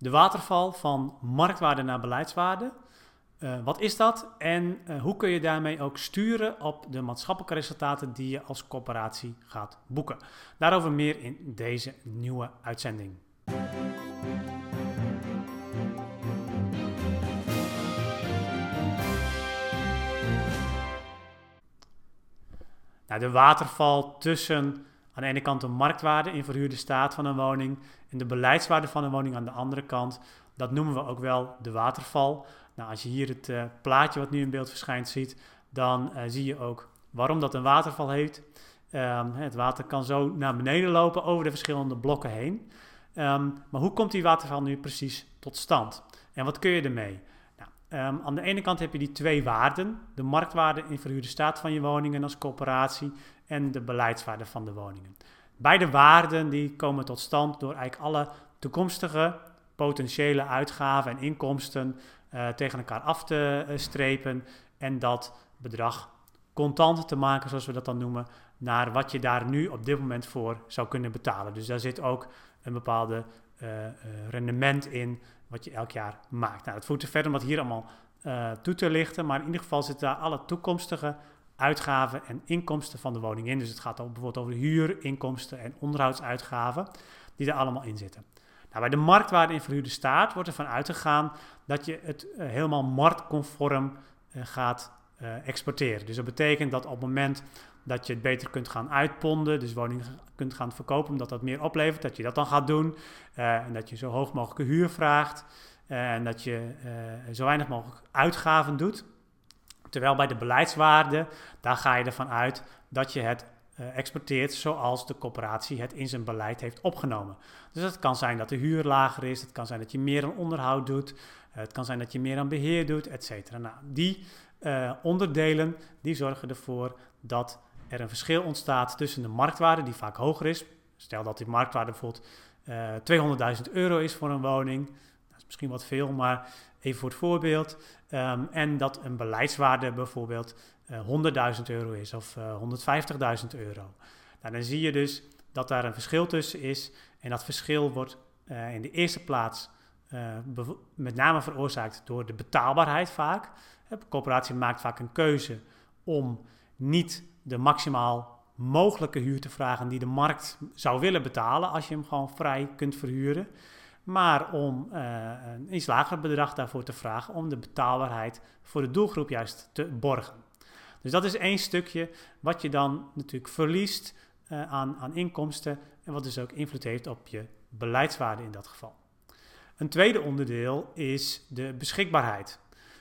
De waterval van marktwaarde naar beleidswaarde. Uh, wat is dat en uh, hoe kun je daarmee ook sturen op de maatschappelijke resultaten die je als corporatie gaat boeken? Daarover meer in deze nieuwe uitzending. Nou, de waterval tussen aan de ene kant de marktwaarde in verhuurde staat van een woning en de beleidswaarde van een woning aan de andere kant, dat noemen we ook wel de waterval. Nou, als je hier het uh, plaatje wat nu in beeld verschijnt ziet, dan uh, zie je ook waarom dat een waterval heeft. Um, het water kan zo naar beneden lopen over de verschillende blokken heen. Um, maar hoe komt die waterval nu precies tot stand? En wat kun je ermee? Um, aan de ene kant heb je die twee waarden: de marktwaarde in verhuurde staat van je woningen als coöperatie en de beleidswaarde van de woningen. Beide waarden die komen tot stand door eigenlijk alle toekomstige potentiële uitgaven en inkomsten uh, tegen elkaar af te uh, strepen en dat bedrag contant te maken, zoals we dat dan noemen, naar wat je daar nu op dit moment voor zou kunnen betalen. Dus daar zit ook een bepaalde uh, rendement in wat je elk jaar maakt. Nou, dat voert te verder om dat hier allemaal toe te lichten, maar in ieder geval zitten daar alle toekomstige uitgaven en inkomsten van de woning in. Dus het gaat bijvoorbeeld over huur, inkomsten en onderhoudsuitgaven die er allemaal in zitten. Nou, bij de marktwaarde in verhuurde staat wordt ervan uitgegaan dat je het helemaal marktconform gaat uh, exporteren. Dus dat betekent dat op het moment dat je het beter kunt gaan uitponden, dus woningen kunt gaan verkopen omdat dat meer oplevert, dat je dat dan gaat doen. en dat je zo hoog mogelijke huur vraagt en dat je zo weinig mogelijk uitgaven doet. Terwijl bij de beleidswaarde, daar ga je ervan uit dat je het exporteert zoals de corporatie het in zijn beleid heeft opgenomen. Dus het kan zijn dat de huur lager is, het kan zijn dat je meer aan onderhoud doet, het kan zijn dat je meer aan beheer doet, et cetera. Nou, die uh, onderdelen die zorgen ervoor dat er een verschil ontstaat tussen de marktwaarde, die vaak hoger is. Stel dat die marktwaarde bijvoorbeeld 200.000 euro is voor een woning. Dat is misschien wat veel, maar even voor het voorbeeld. Um, en dat een beleidswaarde bijvoorbeeld uh, 100.000 euro is of uh, 150.000 euro. Nou, dan zie je dus dat daar een verschil tussen is. En dat verschil wordt in de eerste plaats uh, met name veroorzaakt door de betaalbaarheid vaak. De coöperatie maakt vaak een keuze om niet de maximaal mogelijke huur te vragen die de markt zou willen betalen als je hem gewoon vrij kunt verhuren maar om uh, een iets lager bedrag daarvoor te vragen om de betaalbaarheid voor de doelgroep juist te borgen. Dus dat is één stukje wat je dan natuurlijk verliest aan, aan inkomsten en wat dus ook invloed heeft op je beleidswaarde in dat geval. Een tweede onderdeel is de beschikbaarheid.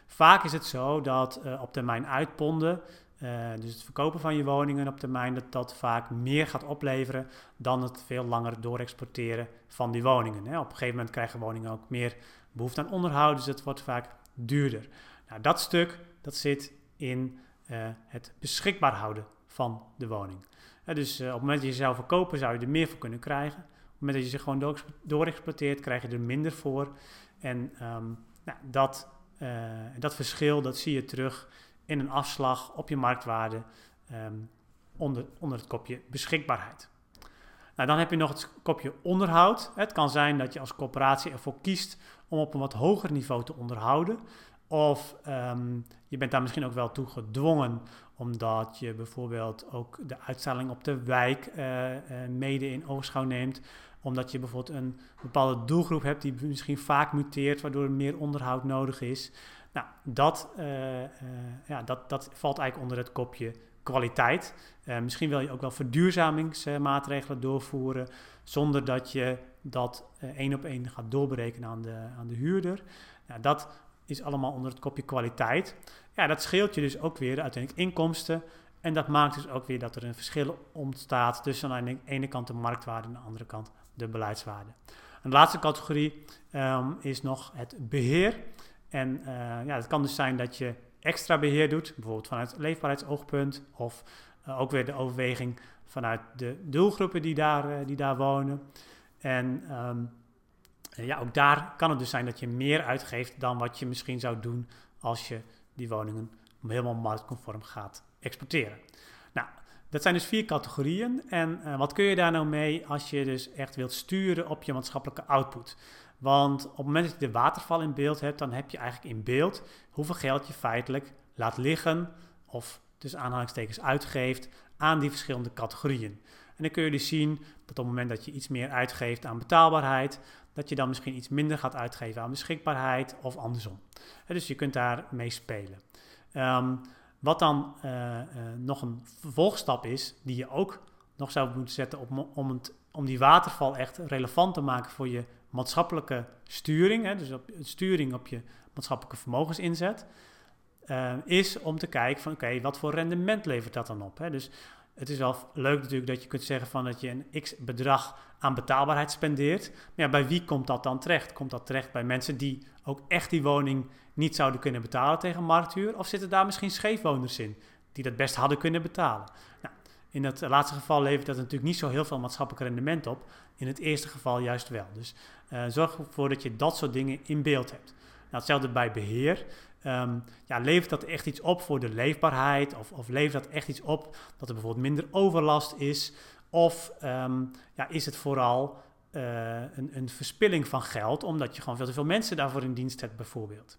Vaak is het zo dat uh, op termijn uitponden uh, dus het verkopen van je woningen op termijn, dat dat vaak meer gaat opleveren dan het veel langer doorexporteren van die woningen. Hè. Op een gegeven moment krijgen woningen ook meer behoefte aan onderhoud, dus het wordt vaak duurder. Nou, dat stuk dat zit in uh, het beschikbaar houden van de woning. Dus op het moment dat je zou verkopen, zou je er meer voor kunnen krijgen. Het moment dat je ze gewoon doorexploiteert, krijg je er minder voor. En um, nou, dat, dat verschil, dat zie je terug in een afslag op je marktwaarde um, onder, onder het kopje beschikbaarheid. Nou, dan heb je nog het kopje onderhoud. Het kan zijn dat je als coöperatie ervoor kiest om op een wat hoger niveau te onderhouden. Of um, je bent daar misschien ook wel toe gedwongen, omdat je bijvoorbeeld ook de uitstelling op de wijk uh, uh, mede in oogschouw neemt. Omdat je bijvoorbeeld een bepaalde doelgroep hebt die misschien vaak muteert, waardoor er meer onderhoud nodig is. Nou, dat, uh, ja, dat, dat valt eigenlijk onder het kopje kwaliteit. Misschien wil je ook wel verduurzamingsmaatregelen doorvoeren, zonder dat je dat één op één gaat doorberekenen aan de, aan de huurder. Nou, dat is allemaal onder het kopje kwaliteit. Ja, dat scheelt je dus ook weer uiteindelijk inkomsten. En dat maakt dus ook weer dat er een verschil ontstaat tussen aan de ene kant de marktwaarde en aan de andere kant de beleidswaarde. Een laatste categorie um, is nog het beheer. En uh, ja, het kan dus zijn dat je extra beheer doet, bijvoorbeeld vanuit leefbaarheidsoogpunt, of uh, ook weer de overweging vanuit de doelgroepen die daar, uh, die daar wonen. En um, ja, ook daar kan het dus zijn dat je meer uitgeeft dan wat je misschien zou doen als je die woningen helemaal marktconform gaat exporteren. Nou, dat zijn dus vier categorieën. En wat kun je daar nou mee als je dus echt wilt sturen op je maatschappelijke output? Want op het moment dat je de waterval in beeld hebt, dan heb je eigenlijk in beeld hoeveel geld je feitelijk laat liggen of dus aanhalingstekens uitgeeft aan die verschillende categorieën. En dan kun je dus zien dat op het moment dat je iets meer uitgeeft aan betaalbaarheid, dat je dan misschien iets minder gaat uitgeven aan beschikbaarheid of andersom. Dus je kunt daar mee spelen. Ehm, wat dan uh, uh, nog een vervolgstap is, die je ook nog zou moeten zetten op, om, het, om die waterval echt relevant te maken voor je maatschappelijke sturing, hè, dus op, sturing op je maatschappelijke vermogensinzet, uh, is om te kijken van oké, wat voor rendement levert dat dan op? Hè? Dus het is wel leuk natuurlijk dat je kunt zeggen van dat je een x bedrag aan betaalbaarheid spendeert. Maar ja, bij wie komt dat dan terecht? Komt dat terecht bij mensen die ook echt die woning niet zouden kunnen betalen tegen markthuur? Of zitten daar misschien scheefwoners in die dat best hadden kunnen betalen? Nou, in het laatste geval levert dat natuurlijk niet zo heel veel maatschappelijk rendement op. In het eerste geval juist wel. Dus uh, zorg ervoor dat je dat soort dingen in beeld hebt. Nou, hetzelfde bij beheer. Um, ja, levert dat echt iets op voor de leefbaarheid? Of, of levert dat echt iets op dat er bijvoorbeeld minder overlast is? Of um, ja, is het vooral uh, een, een, verspilling van geld, omdat je gewoon veel te veel mensen daarvoor in dienst hebt, bijvoorbeeld?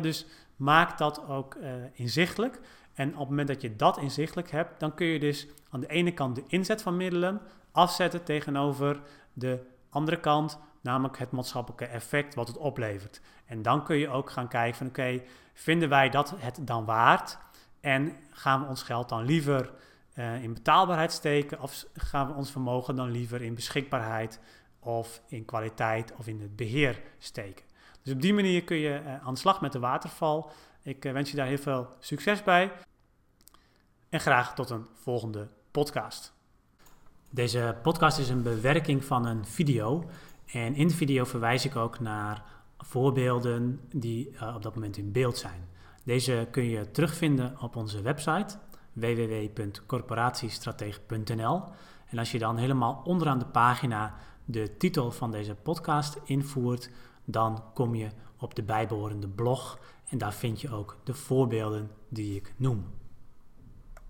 Dus maak dat ook uh, inzichtelijk. En op het moment dat je dat inzichtelijk hebt, dan kun je dus aan de ene kant de inzet van middelen afzetten tegenover de andere kant, namelijk het maatschappelijke effect wat het oplevert. En dan kun je ook gaan kijken van oké, vinden wij dat het dan waard? En gaan we ons geld dan liever uh, in betaalbaarheid steken of gaan we ons vermogen dan liever in beschikbaarheid of in kwaliteit of in het beheer steken? Dus op die manier kun je uh, aan de slag met de waterval. Ik uh, wens je daar heel veel succes bij en graag tot een volgende podcast. Deze podcast is een bewerking van een video. En in de video verwijs ik ook naar voorbeelden die uh, op dat moment in beeld zijn. Deze kun je terugvinden op onze website www.corporatiestratege.nl. En als je dan helemaal onderaan de pagina de titel van deze podcast invoert, dan kom je op de bijbehorende blog en daar vind je ook de voorbeelden die ik noem.